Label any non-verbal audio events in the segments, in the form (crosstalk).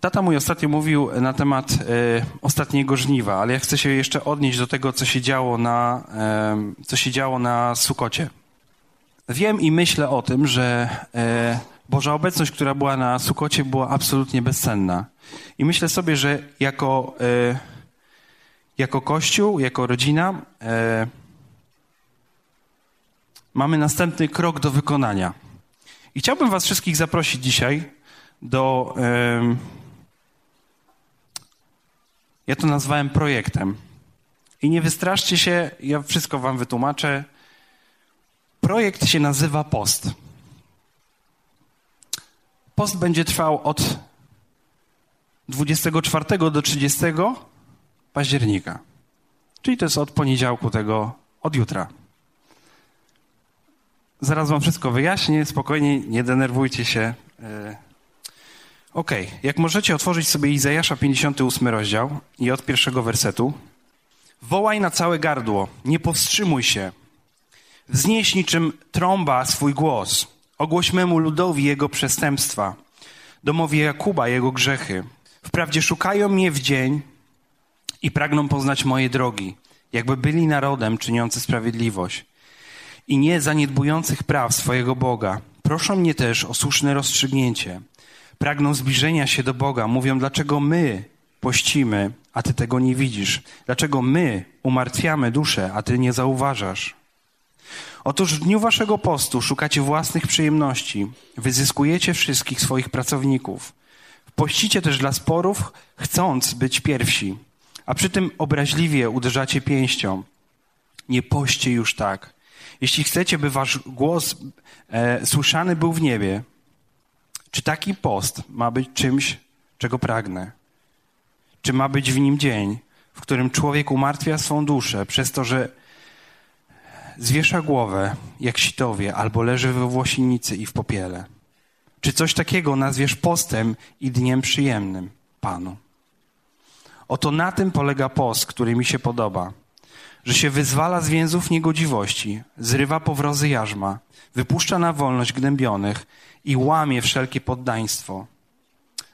Tata mój ostatnio mówił na temat e, ostatniego żniwa, ale ja chcę się jeszcze odnieść do tego, co się działo na, e, co się działo na Sukocie. Wiem i myślę o tym, że e, Boża obecność, która była na Sukocie, była absolutnie bezcenna. I myślę sobie, że jako, jako Kościół, jako rodzina mamy następny krok do wykonania. I chciałbym Was wszystkich zaprosić dzisiaj do. Ja to nazwałem projektem. I nie wystraszcie się, ja wszystko Wam wytłumaczę. Projekt się nazywa Post. Post będzie trwał od 24 do 30 października. Czyli to jest od poniedziałku tego, od jutra. Zaraz wam wszystko wyjaśnię, spokojnie, nie denerwujcie się. Ok, jak możecie otworzyć sobie Izajasza 58 rozdział i od pierwszego wersetu. Wołaj na całe gardło, nie powstrzymuj się. Wznieś niczym trąba swój głos. Ogłoś memu ludowi jego przestępstwa, domowi Jakuba jego grzechy. Wprawdzie szukają mnie w dzień i pragną poznać moje drogi, jakby byli narodem czyniący sprawiedliwość i nie zaniedbujących praw swojego Boga. Proszą mnie też o słuszne rozstrzygnięcie. Pragną zbliżenia się do Boga. Mówią, dlaczego my pościmy, a ty tego nie widzisz? Dlaczego my umartwiamy duszę, a ty nie zauważasz? Otóż w dniu waszego postu szukacie własnych przyjemności, wyzyskujecie wszystkich swoich pracowników. Pościcie też dla sporów, chcąc być pierwsi, a przy tym obraźliwie uderzacie pięścią. Nie poście już tak. Jeśli chcecie, by wasz głos e, słyszany był w niebie, czy taki post ma być czymś, czego pragnę? Czy ma być w nim dzień, w którym człowiek umartwia swą duszę przez to, że zwiesza głowę jak sitowie albo leży we włosinicy i w popiele? Czy coś takiego nazwiesz postem i dniem przyjemnym Panu? Oto na tym polega post, który mi się podoba że się wyzwala z więzów niegodziwości, zrywa powrozy jarzma, wypuszcza na wolność gnębionych i łamie wszelkie poddaństwo.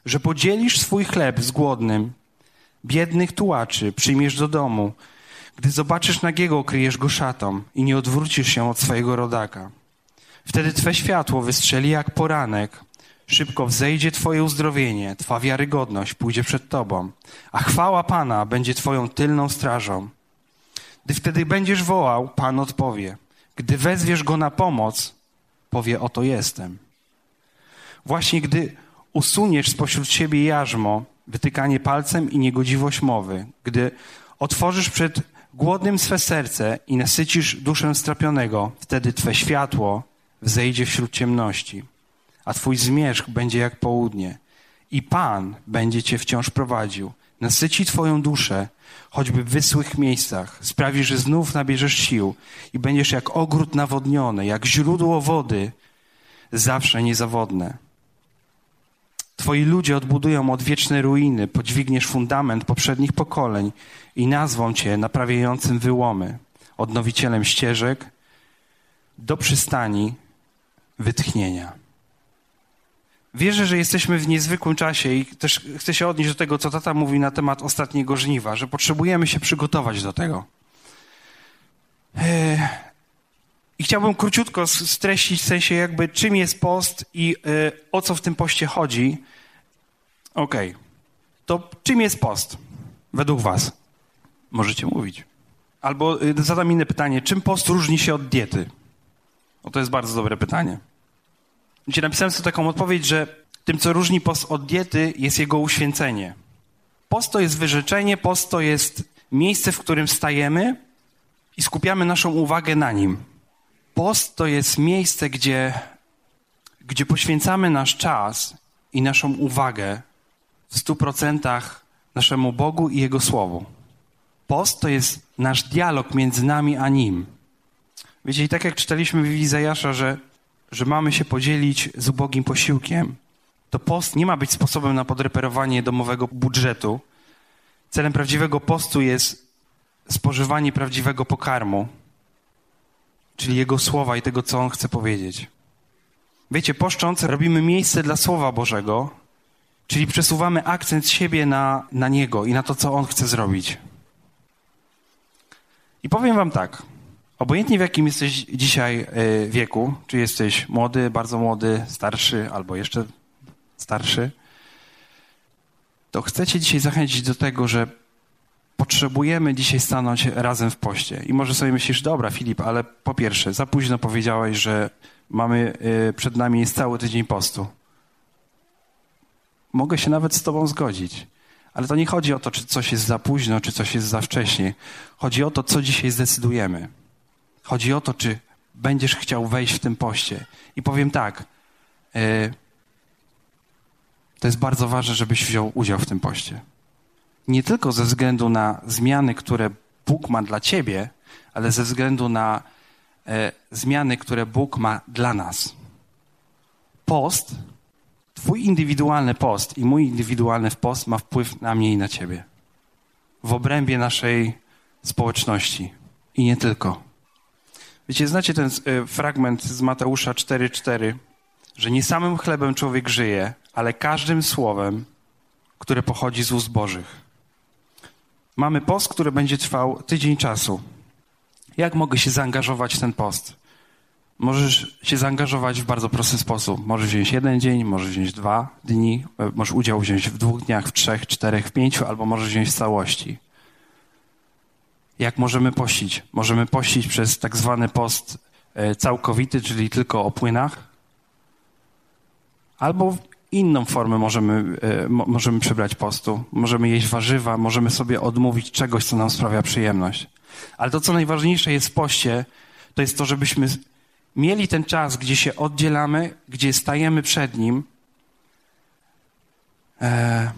Że podzielisz swój chleb z głodnym, biednych tułaczy przyjmiesz do domu, gdy zobaczysz nagiego, kryjesz go szatą i nie odwrócisz się od swojego rodaka. Wtedy Twe światło wystrzeli jak poranek, szybko wzejdzie Twoje uzdrowienie, Twa wiarygodność pójdzie przed Tobą, a chwała Pana będzie Twoją tylną strażą. Gdy wtedy będziesz wołał, Pan odpowie. Gdy wezwiesz go na pomoc, powie: Oto jestem. Właśnie gdy usuniesz spośród siebie jarzmo, wytykanie palcem i niegodziwość mowy, gdy otworzysz przed głodnym swe serce i nasycisz duszę strapionego, wtedy twe światło wzejdzie wśród ciemności, a twój zmierzch będzie jak południe. I Pan będzie cię wciąż prowadził nasyci Twoją duszę, choćby w wysłych miejscach, sprawi, że znów nabierzesz sił i będziesz jak ogród nawodniony, jak źródło wody, zawsze niezawodne. Twoi ludzie odbudują odwieczne ruiny, podźwigniesz fundament poprzednich pokoleń i nazwą Cię naprawiającym wyłomy, odnowicielem ścieżek do przystani wytchnienia. Wierzę, że jesteśmy w niezwykłym czasie i też chcę się odnieść do tego, co tata mówi na temat ostatniego żniwa, że potrzebujemy się przygotować do tego. E, I chciałbym króciutko streścić w sensie jakby czym jest post i e, o co w tym poście chodzi. Okej. Okay. To czym jest post według was? Możecie mówić. Albo e, zadam inne pytanie. Czym post różni się od diety? O, to jest bardzo dobre pytanie. Gdzie napisałem sobie taką odpowiedź, że tym, co różni post od diety, jest jego uświęcenie. Post to jest wyrzeczenie, post to jest miejsce, w którym stajemy i skupiamy naszą uwagę na nim. Post to jest miejsce, gdzie, gdzie poświęcamy nasz czas i naszą uwagę w stu procentach naszemu Bogu i Jego Słowu. Post to jest nasz dialog między nami a Nim. Wiecie, i tak jak czytaliśmy w Izajasza, że że mamy się podzielić z ubogim posiłkiem, to post nie ma być sposobem na podreperowanie domowego budżetu. Celem prawdziwego postu jest spożywanie prawdziwego pokarmu, czyli Jego słowa i tego, co On chce powiedzieć. Wiecie, poszcząc robimy miejsce dla Słowa Bożego Czyli przesuwamy akcent siebie na, na Niego i na to, co On chce zrobić. I powiem Wam tak. Obojętnie w jakim jesteś dzisiaj e, wieku, czy jesteś młody, bardzo młody, starszy albo jeszcze starszy, to chcę Cię dzisiaj zachęcić do tego, że potrzebujemy dzisiaj stanąć razem w poście. I może sobie myślisz, dobra, Filip, ale po pierwsze, za późno powiedziałeś, że mamy, e, przed nami jest cały tydzień postu. Mogę się nawet z Tobą zgodzić. Ale to nie chodzi o to, czy coś jest za późno, czy coś jest za wcześnie. Chodzi o to, co dzisiaj zdecydujemy. Chodzi o to, czy będziesz chciał wejść w tym poście. I powiem tak. Yy, to jest bardzo ważne, żebyś wziął udział w tym poście. Nie tylko ze względu na zmiany, które Bóg ma dla ciebie, ale ze względu na yy, zmiany, które Bóg ma dla nas. Post Twój indywidualny post i mój indywidualny post ma wpływ na mnie i na ciebie. W obrębie naszej społeczności. I nie tylko. Wiecie, znacie ten e, fragment z Mateusza 4:4, że nie samym chlebem człowiek żyje, ale każdym słowem, które pochodzi z ust Bożych. Mamy post, który będzie trwał tydzień czasu. Jak mogę się zaangażować w ten post? Możesz się zaangażować w bardzo prosty sposób. Możesz wziąć jeden dzień, możesz wziąć dwa dni, e, możesz udział wziąć w dwóch dniach, w trzech, czterech, w pięciu, albo możesz wziąć w całości. Jak możemy pościć? Możemy pościć przez tak zwany post e, całkowity, czyli tylko o płynach, albo inną formę możemy, e, możemy przybrać postu. Możemy jeść warzywa, możemy sobie odmówić czegoś, co nam sprawia przyjemność. Ale to, co najważniejsze jest w poście, to jest to, żebyśmy mieli ten czas, gdzie się oddzielamy, gdzie stajemy przed Nim. E,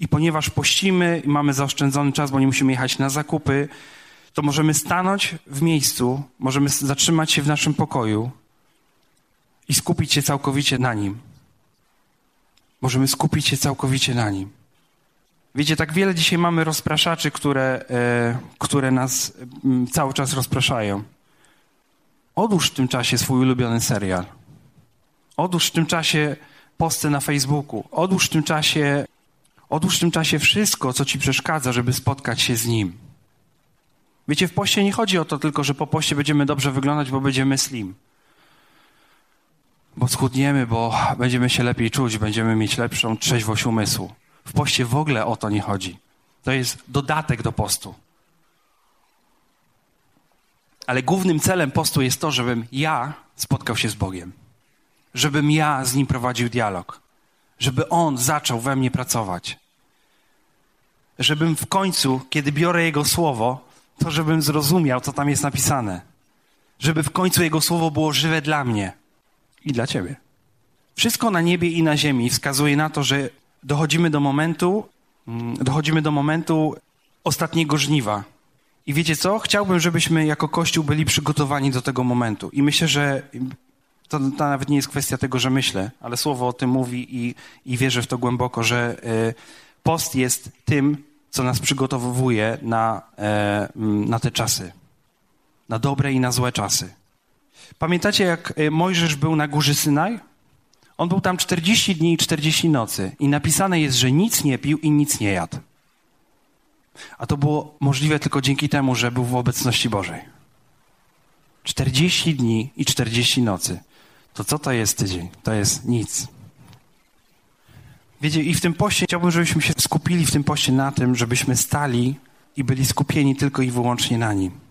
I ponieważ pościmy i mamy zaoszczędzony czas, bo nie musimy jechać na zakupy, to możemy stanąć w miejscu, możemy zatrzymać się w naszym pokoju i skupić się całkowicie na Nim. Możemy skupić się całkowicie na Nim. Wiecie, tak wiele dzisiaj mamy rozpraszaczy, które, e, które nas m, cały czas rozpraszają. Odłóż w tym czasie swój ulubiony serial. Odłóż w tym czasie posty na Facebooku. Odłóż w tym czasie, odłóż w tym czasie wszystko, co ci przeszkadza, żeby spotkać się z Nim. Wiecie, w poście nie chodzi o to tylko, że po poście będziemy dobrze wyglądać, bo będziemy slim. Bo schudniemy, bo będziemy się lepiej czuć, będziemy mieć lepszą trzeźwość umysłu. W poście w ogóle o to nie chodzi. To jest dodatek do postu. Ale głównym celem postu jest to, żebym ja spotkał się z Bogiem. Żebym ja z Nim prowadził dialog. Żeby On zaczął we mnie pracować. Żebym w końcu, kiedy biorę Jego słowo, to żebym zrozumiał, co tam jest napisane. Żeby w końcu Jego słowo było żywe dla mnie i dla Ciebie. Wszystko na niebie i na ziemi wskazuje na to, że dochodzimy do momentu, mm, dochodzimy do momentu ostatniego żniwa. I wiecie co? Chciałbym, żebyśmy jako Kościół byli przygotowani do tego momentu. I myślę, że to, to nawet nie jest kwestia tego, że myślę, ale słowo o tym mówi i, i wierzę w to głęboko, że y, post jest tym, co nas przygotowuje na, y, na te czasy. Na dobre i na złe czasy. Pamiętacie, jak y, Mojżesz był na górze Synaj? On był tam 40 dni i 40 nocy. I napisane jest, że nic nie pił i nic nie jadł. A to było możliwe tylko dzięki temu, że był w obecności Bożej. 40 dni i 40 nocy. To co to jest tydzień? To jest nic. Wiecie, i w tym poście chciałbym, żebyśmy się skupili w tym poście na tym, żebyśmy stali i byli skupieni tylko i wyłącznie na nim.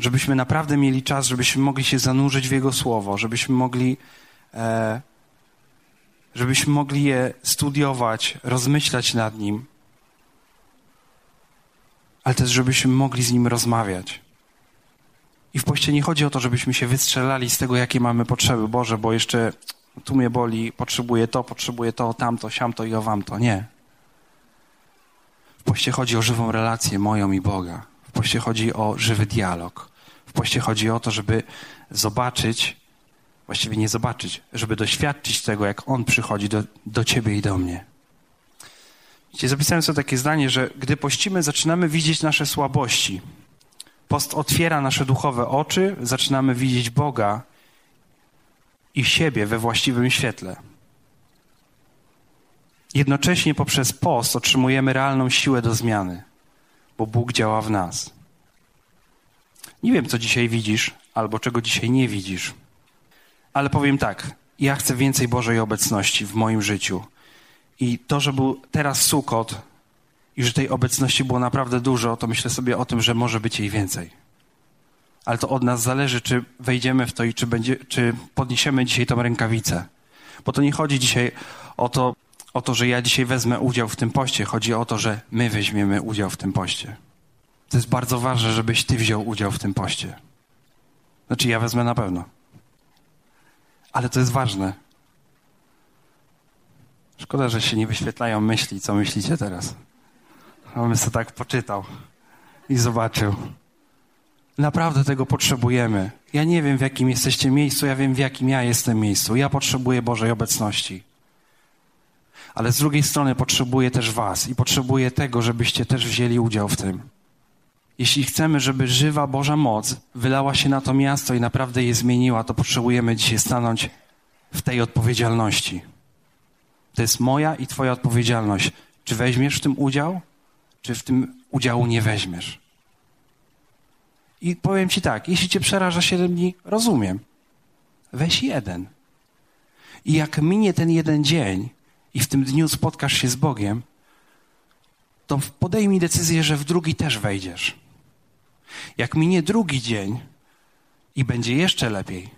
Żebyśmy naprawdę mieli czas, żebyśmy mogli się zanurzyć w Jego Słowo, żebyśmy mogli, e, żebyśmy mogli je studiować, rozmyślać nad nim, ale też żebyśmy mogli z Nim rozmawiać. I w poście nie chodzi o to, żebyśmy się wystrzelali z tego, jakie mamy potrzeby. Boże, bo jeszcze tu mnie boli, potrzebuję to, potrzebuję to, tamto, siamto i owamto. Nie. W poście chodzi o żywą relację moją i Boga. W poście chodzi o żywy dialog. W poście chodzi o to, żeby zobaczyć, właściwie nie zobaczyć, żeby doświadczyć tego, jak On przychodzi do, do ciebie i do mnie. Wiecie, zapisałem sobie takie zdanie, że gdy pościmy, zaczynamy widzieć nasze słabości. Post otwiera nasze duchowe oczy, zaczynamy widzieć Boga i siebie we właściwym świetle. Jednocześnie poprzez post otrzymujemy realną siłę do zmiany, bo Bóg działa w nas. Nie wiem, co dzisiaj widzisz, albo czego dzisiaj nie widzisz, ale powiem tak: ja chcę więcej Bożej obecności w moim życiu. I to, że był teraz sukot i że tej obecności było naprawdę dużo, to myślę sobie o tym, że może być jej więcej. Ale to od nas zależy, czy wejdziemy w to i czy, będzie, czy podniesiemy dzisiaj tą rękawicę. Bo to nie chodzi dzisiaj o to, o to, że ja dzisiaj wezmę udział w tym poście. Chodzi o to, że my weźmiemy udział w tym poście. To jest bardzo ważne, żebyś ty wziął udział w tym poście. Znaczy, ja wezmę na pewno. Ale to jest ważne. Szkoda, że się nie wyświetlają myśli, co myślicie teraz. A bym sobie tak poczytał i zobaczył. Naprawdę tego potrzebujemy. Ja nie wiem, w jakim jesteście miejscu, ja wiem, w jakim ja jestem miejscu. Ja potrzebuję Bożej obecności. Ale z drugiej strony potrzebuję też Was i potrzebuję tego, żebyście też wzięli udział w tym. Jeśli chcemy, żeby żywa Boża moc wylała się na to miasto i naprawdę je zmieniła, to potrzebujemy dzisiaj stanąć w tej odpowiedzialności. To jest moja i Twoja odpowiedzialność. Czy weźmiesz w tym udział, czy w tym udziału nie weźmiesz? I powiem Ci tak, jeśli Cię przeraża 7 dni, rozumiem. Weź jeden. I jak minie ten jeden dzień i w tym dniu spotkasz się z Bogiem, to podejmij decyzję, że w drugi też wejdziesz. Jak minie drugi dzień i będzie jeszcze lepiej,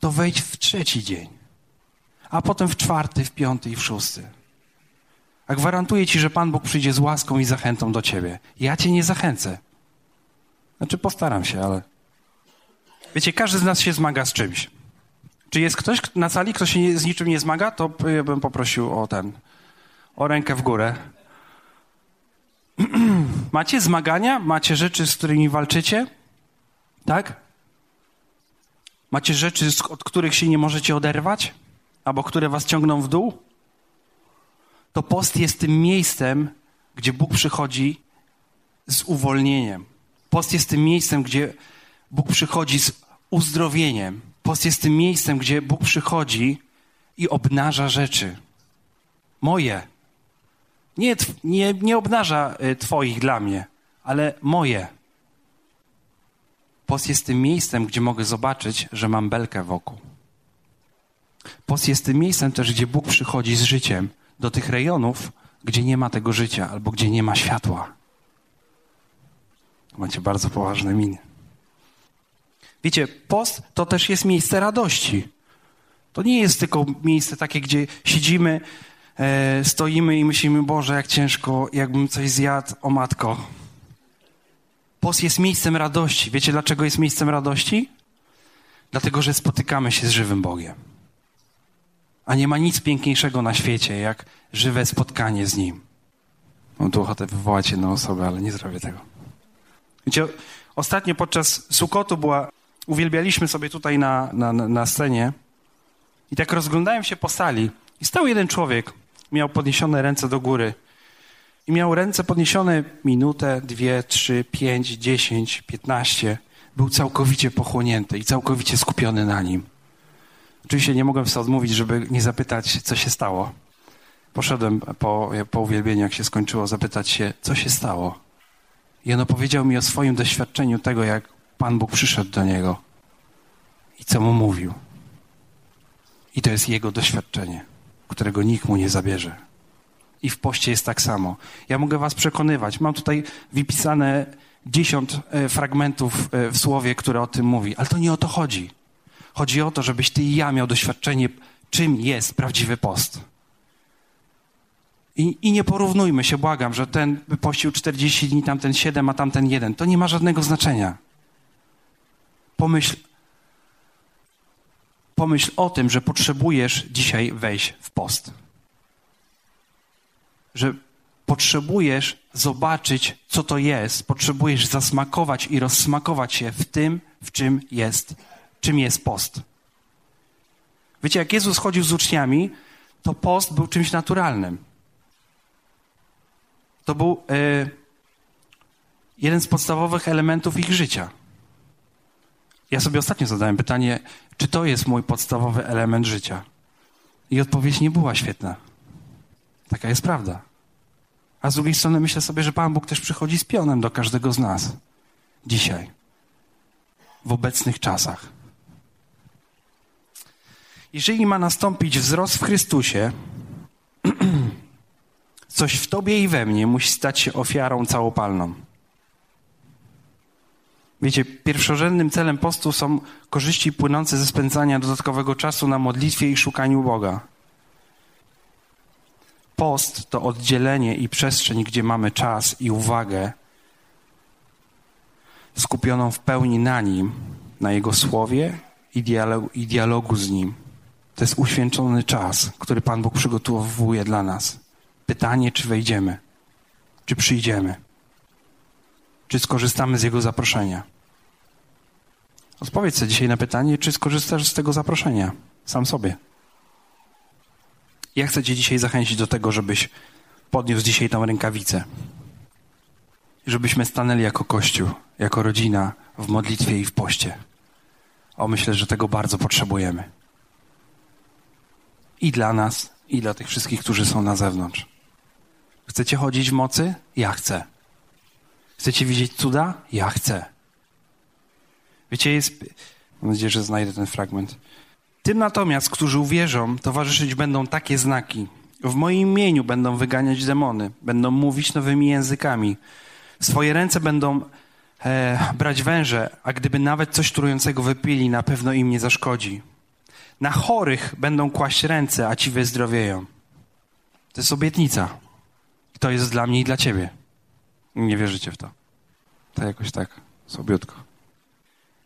to wejdź w trzeci dzień, a potem w czwarty, w piąty i w szósty. A gwarantuję ci, że Pan Bóg przyjdzie z łaską i zachętą do ciebie. Ja cię nie zachęcę. Znaczy, postaram się, ale. Wiecie, każdy z nas się zmaga z czymś. Czy jest ktoś na sali, kto się z niczym nie zmaga? To bym poprosił o ten, o rękę w górę. (clears throat) Macie zmagania? Macie rzeczy, z którymi walczycie? Tak? Macie rzeczy, od których się nie możecie oderwać? Albo które was ciągną w dół? To post jest tym miejscem, gdzie Bóg przychodzi z uwolnieniem. Post jest tym miejscem, gdzie Bóg przychodzi z uzdrowieniem. Post jest tym miejscem, gdzie Bóg przychodzi i obnaża rzeczy. Moje. Nie, nie, nie obnaża y, Twoich dla mnie, ale moje. Post jest tym miejscem, gdzie mogę zobaczyć, że mam belkę wokół. Post jest tym miejscem też, gdzie Bóg przychodzi z życiem do tych rejonów, gdzie nie ma tego życia albo gdzie nie ma światła. Macie bardzo poważne miny. Wiecie, post to też jest miejsce radości. To nie jest tylko miejsce takie, gdzie siedzimy, e, stoimy i myślimy, Boże, jak ciężko, jakbym coś zjadł, o matko. Post jest miejscem radości. Wiecie, dlaczego jest miejscem radości? Dlatego, że spotykamy się z żywym Bogiem. A nie ma nic piękniejszego na świecie, jak żywe spotkanie z Nim. Mam tu ochotę wywołać jedną osobę, ale nie zrobię tego. Wiecie, ostatnio podczas Sukotu była, uwielbialiśmy sobie tutaj na, na, na scenie i tak rozglądałem się po sali i stał jeden człowiek, miał podniesione ręce do góry i miał ręce podniesione minutę, dwie, trzy, pięć, dziesięć, piętnaście. Był całkowicie pochłonięty i całkowicie skupiony na nim. Oczywiście nie mogłem sobie odmówić, żeby nie zapytać, co się stało. Poszedłem po, po uwielbieniu, jak się skończyło, zapytać się, co się stało. I on opowiedział mi o swoim doświadczeniu tego, jak Pan Bóg przyszedł do niego i co mu mówił. I to jest jego doświadczenie, którego nikt mu nie zabierze. I w poście jest tak samo. Ja mogę was przekonywać. Mam tutaj wypisane dziesiąt e, fragmentów e, w słowie, które o tym mówi, ale to nie o to chodzi. Chodzi o to, żebyś ty i ja miał doświadczenie, czym jest prawdziwy post. I, I, nie porównujmy się, błagam, że ten pościł 40 dni, tamten 7, a tamten 1. To nie ma żadnego znaczenia. Pomyśl, pomyśl o tym, że potrzebujesz dzisiaj wejść w post. Że potrzebujesz zobaczyć, co to jest. Potrzebujesz zasmakować i rozsmakować się w tym, w czym jest, czym jest post. Wiecie, jak Jezus chodził z uczniami, to post był czymś naturalnym. To był y, jeden z podstawowych elementów ich życia. Ja sobie ostatnio zadałem pytanie, czy to jest mój podstawowy element życia? I odpowiedź nie była świetna. Taka jest prawda. A z drugiej strony myślę sobie, że Pan Bóg też przychodzi z pionem do każdego z nas. Dzisiaj. W obecnych czasach. Jeżeli ma nastąpić wzrost w Chrystusie, (clears throat) coś w tobie i we mnie musi stać się ofiarą całopalną. Wiecie, pierwszorzędnym celem postu są korzyści płynące ze spędzania dodatkowego czasu na modlitwie i szukaniu Boga. Post to oddzielenie i przestrzeń, gdzie mamy czas i uwagę skupioną w pełni na Nim, na Jego słowie i dialogu, i dialogu z Nim. To jest uświęcony czas, który Pan Bóg przygotowuje dla nas. Pytanie, czy wejdziemy, czy przyjdziemy, czy skorzystamy z Jego zaproszenia. Odpowiedz sobie dzisiaj na pytanie, czy skorzystasz z tego zaproszenia sam sobie. Ja chcę Cię dzisiaj zachęcić do tego, żebyś podniósł dzisiaj tą rękawicę. Żebyśmy stanęli jako Kościół, jako rodzina w modlitwie i w poście. O, myślę, że tego bardzo potrzebujemy. I dla nas, i dla tych wszystkich, którzy są na zewnątrz. Chcecie chodzić w mocy? Ja chcę. Chcecie widzieć cuda? Ja chcę. Wiecie, jest. Mam nadzieję, że znajdę ten fragment. Tym natomiast, którzy uwierzą, towarzyszyć będą takie znaki. W moim imieniu będą wyganiać demony, będą mówić nowymi językami. Swoje ręce będą e, brać węże, a gdyby nawet coś trującego wypili, na pewno im nie zaszkodzi. Na chorych będą kłaść ręce, a ci wyzdrowieją. To jest obietnica. To jest dla mnie i dla ciebie. Nie wierzycie w to. To jakoś tak, sobiutko.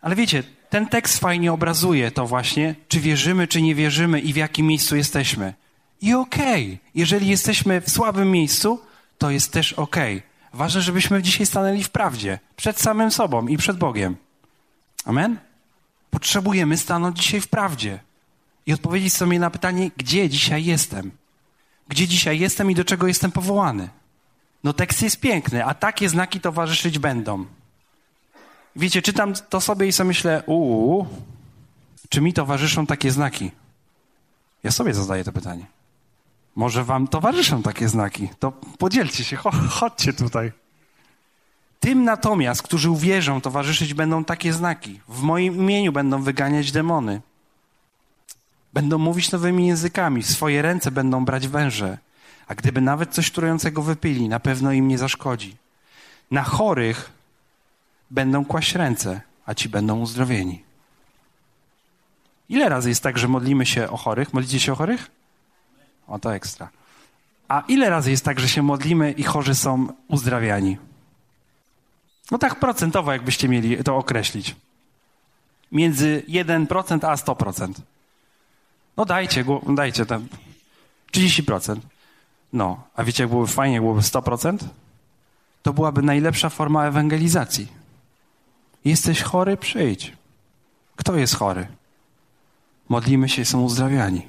Ale wiecie, ten tekst fajnie obrazuje to właśnie, czy wierzymy, czy nie wierzymy i w jakim miejscu jesteśmy. I okej, okay, jeżeli jesteśmy w słabym miejscu, to jest też okej. Okay. Ważne, żebyśmy dzisiaj stanęli w prawdzie, przed samym sobą i przed Bogiem. Amen? Potrzebujemy stanąć dzisiaj w prawdzie i odpowiedzieć sobie na pytanie, gdzie dzisiaj jestem. Gdzie dzisiaj jestem i do czego jestem powołany. No tekst jest piękny, a takie znaki towarzyszyć będą. Wiecie, czytam to sobie i sobie myślę, uuu, czy mi towarzyszą takie znaki? Ja sobie zadaję to pytanie. Może wam towarzyszą takie znaki? To podzielcie się, chodźcie tutaj. Tym natomiast, którzy uwierzą, towarzyszyć będą takie znaki. W moim imieniu będą wyganiać demony. Będą mówić nowymi językami, swoje ręce będą brać węże. A gdyby nawet coś trującego wypili, na pewno im nie zaszkodzi. Na chorych będą kłaść ręce, a ci będą uzdrowieni. Ile razy jest tak, że modlimy się o chorych? Modlicie się o chorych? O, to ekstra. A ile razy jest tak, że się modlimy i chorzy są uzdrawiani? No tak procentowo, jakbyście mieli to określić. Między 1% a 100%. No dajcie, dajcie tam 30%. No, a wiecie, jak byłoby fajnie, jak byłoby 100%? To byłaby najlepsza forma ewangelizacji. Jesteś chory, przyjdź. Kto jest chory? Modlimy się i są uzdrawiani.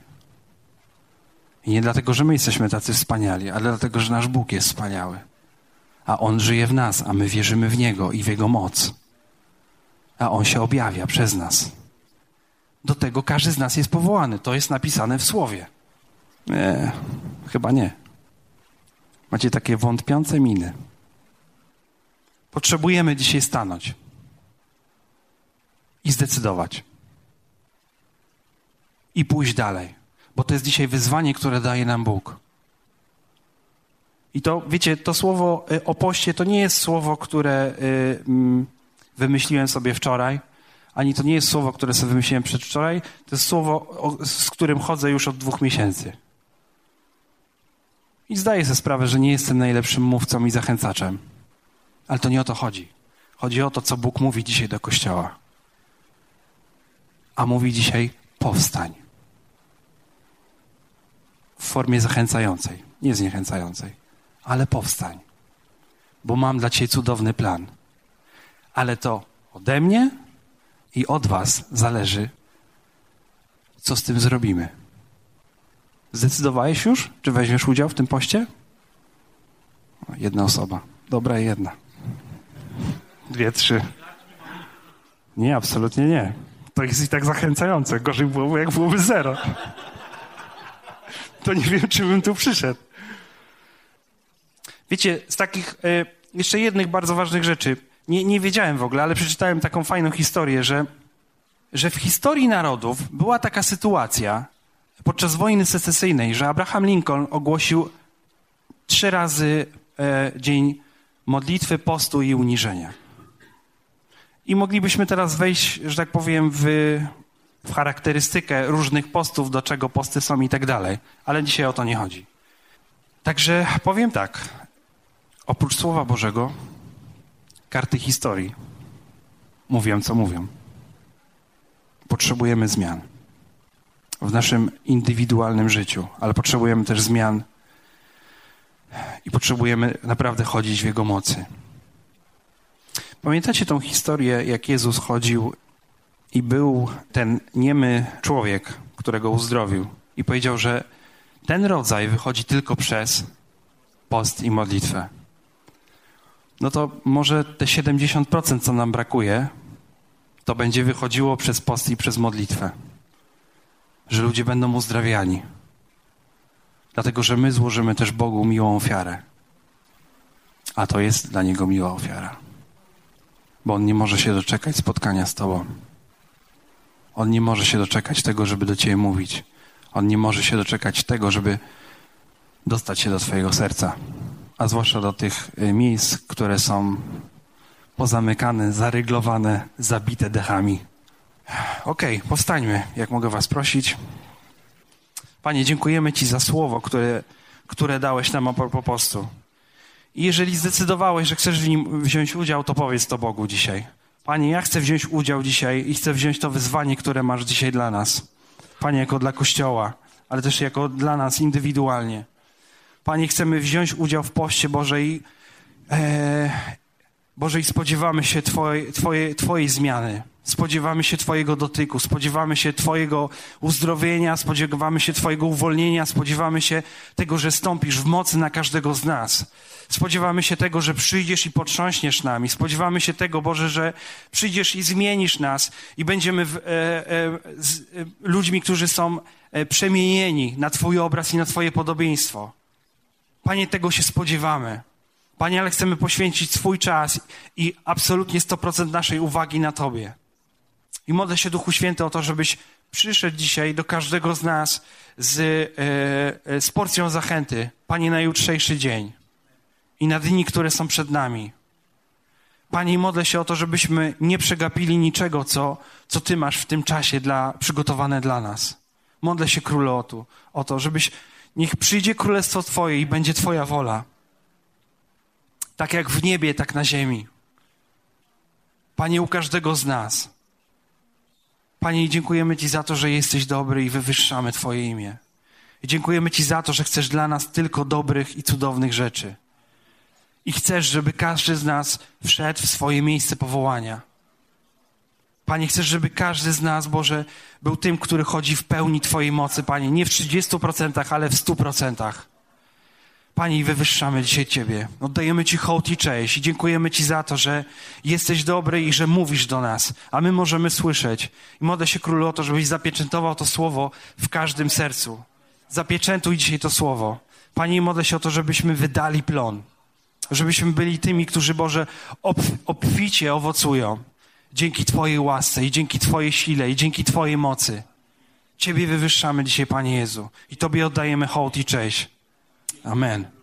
I nie dlatego, że my jesteśmy tacy wspaniali, ale dlatego, że nasz Bóg jest wspaniały. A On żyje w nas, a my wierzymy w Niego i w Jego moc. A On się objawia przez nas. Do tego każdy z nas jest powołany. To jest napisane w Słowie. Nie, chyba nie. Macie takie wątpiące miny. Potrzebujemy dzisiaj stanąć i zdecydować. I pójść dalej, bo to jest dzisiaj wyzwanie, które daje nam Bóg. I to, wiecie, to słowo y, o poście to nie jest słowo, które y, mm, wymyśliłem sobie wczoraj, ani to nie jest słowo, które sobie wymyśliłem przedwczoraj, to jest słowo, z którym chodzę już od dwóch miesięcy. I zdaję sobie sprawę, że nie jestem najlepszym mówcą i zachęcaczem. Ale to nie o to chodzi. Chodzi o to, co Bóg mówi dzisiaj do Kościoła a mówi dzisiaj powstań. W formie zachęcającej, nie zniechęcającej, ale powstań, bo mam dla Ciebie cudowny plan. Ale to ode mnie i od Was zależy, co z tym zrobimy. Zdecydowałeś już, czy weźmiesz udział w tym poście? Jedna osoba. Dobra, jedna. Dwie, trzy. Nie, absolutnie nie. To jest i tak zachęcające. Gorzej byłoby, jak byłoby zero. To nie wiem, czy bym tu przyszedł. Wiecie, z takich e, jeszcze jednych bardzo ważnych rzeczy, nie, nie wiedziałem w ogóle, ale przeczytałem taką fajną historię, że, że w historii narodów była taka sytuacja podczas wojny secesyjnej, że Abraham Lincoln ogłosił trzy razy e, dzień modlitwy, postu i uniżenia. I moglibyśmy teraz wejść, że tak powiem, w, w charakterystykę różnych postów, do czego posty są i tak dalej, ale dzisiaj o to nie chodzi. Także powiem tak, oprócz Słowa Bożego, karty historii mówią, co mówią. Potrzebujemy zmian w naszym indywidualnym życiu, ale potrzebujemy też zmian i potrzebujemy naprawdę chodzić w Jego mocy. Pamiętacie tą historię, jak Jezus chodził i był ten niemy człowiek, którego uzdrowił, i powiedział, że ten rodzaj wychodzi tylko przez post i modlitwę. No to może te 70%, co nam brakuje, to będzie wychodziło przez post i przez modlitwę. Że ludzie będą uzdrawiani. Dlatego, że my złożymy też Bogu miłą ofiarę. A to jest dla Niego miła ofiara. Bo On nie może się doczekać spotkania z Tobą. On nie może się doczekać tego, żeby do Ciebie mówić. On nie może się doczekać tego, żeby dostać się do Twojego serca. A zwłaszcza do tych y, miejsc, które są pozamykane, zaryglowane, zabite dechami. Okej, okay, powstańmy, jak mogę Was prosić. Panie, dziękujemy Ci za słowo, które, które dałeś nam po postu. I jeżeli zdecydowałeś, że chcesz w nim wziąć udział, to powiedz to Bogu dzisiaj. Panie, ja chcę wziąć udział dzisiaj i chcę wziąć to wyzwanie, które masz dzisiaj dla nas. Panie, jako dla Kościoła, ale też jako dla nas indywidualnie. Panie, chcemy wziąć udział w poście Bożej, e, Boże, i spodziewamy się twoje, twoje, Twojej zmiany. Spodziewamy się Twojego dotyku, spodziewamy się Twojego uzdrowienia, spodziewamy się Twojego uwolnienia, spodziewamy się tego, że stąpisz w mocy na każdego z nas. Spodziewamy się tego, że przyjdziesz i potrząśniesz nami. Spodziewamy się tego, Boże, że przyjdziesz i zmienisz nas i będziemy w, e, e, z, e, ludźmi, którzy są e, przemienieni na Twój obraz i na Twoje podobieństwo. Panie, tego się spodziewamy. Panie, ale chcemy poświęcić swój czas i absolutnie 100% naszej uwagi na Tobie. I modlę się, Duchu Święty, o to, żebyś przyszedł dzisiaj do każdego z nas z, e, e, z porcją zachęty, Panie, na jutrzejszy dzień i na dni, które są przed nami. Panie, modlę się o to, żebyśmy nie przegapili niczego, co, co Ty masz w tym czasie dla, przygotowane dla nas. Modlę się, Królu, o to, o to, żebyś, niech przyjdzie Królestwo Twoje i będzie Twoja wola. Tak jak w niebie, tak na ziemi. Panie, u każdego z nas. Panie, dziękujemy Ci za to, że jesteś dobry i wywyższamy Twoje imię. I dziękujemy Ci za to, że chcesz dla nas tylko dobrych i cudownych rzeczy. I chcesz, żeby każdy z nas wszedł w swoje miejsce powołania. Panie, chcesz, żeby każdy z nas, Boże, był tym, który chodzi w pełni Twojej mocy, Panie. Nie w 30%, ale w 100%. Panie, i wywyższamy dzisiaj Ciebie. Oddajemy Ci hołd i cześć i dziękujemy Ci za to, że jesteś dobry i że mówisz do nas, a my możemy słyszeć. I modlę się, Królu, o to, żebyś zapieczętował to słowo w każdym sercu. Zapieczętuj dzisiaj to słowo. Panie, modlę się o to, żebyśmy wydali plon. Żebyśmy byli tymi, którzy, Boże, obficie owocują. Dzięki Twojej łasce i dzięki Twojej sile i dzięki Twojej mocy. Ciebie wywyższamy dzisiaj, Panie Jezu. I Tobie oddajemy hołd i cześć. Amen.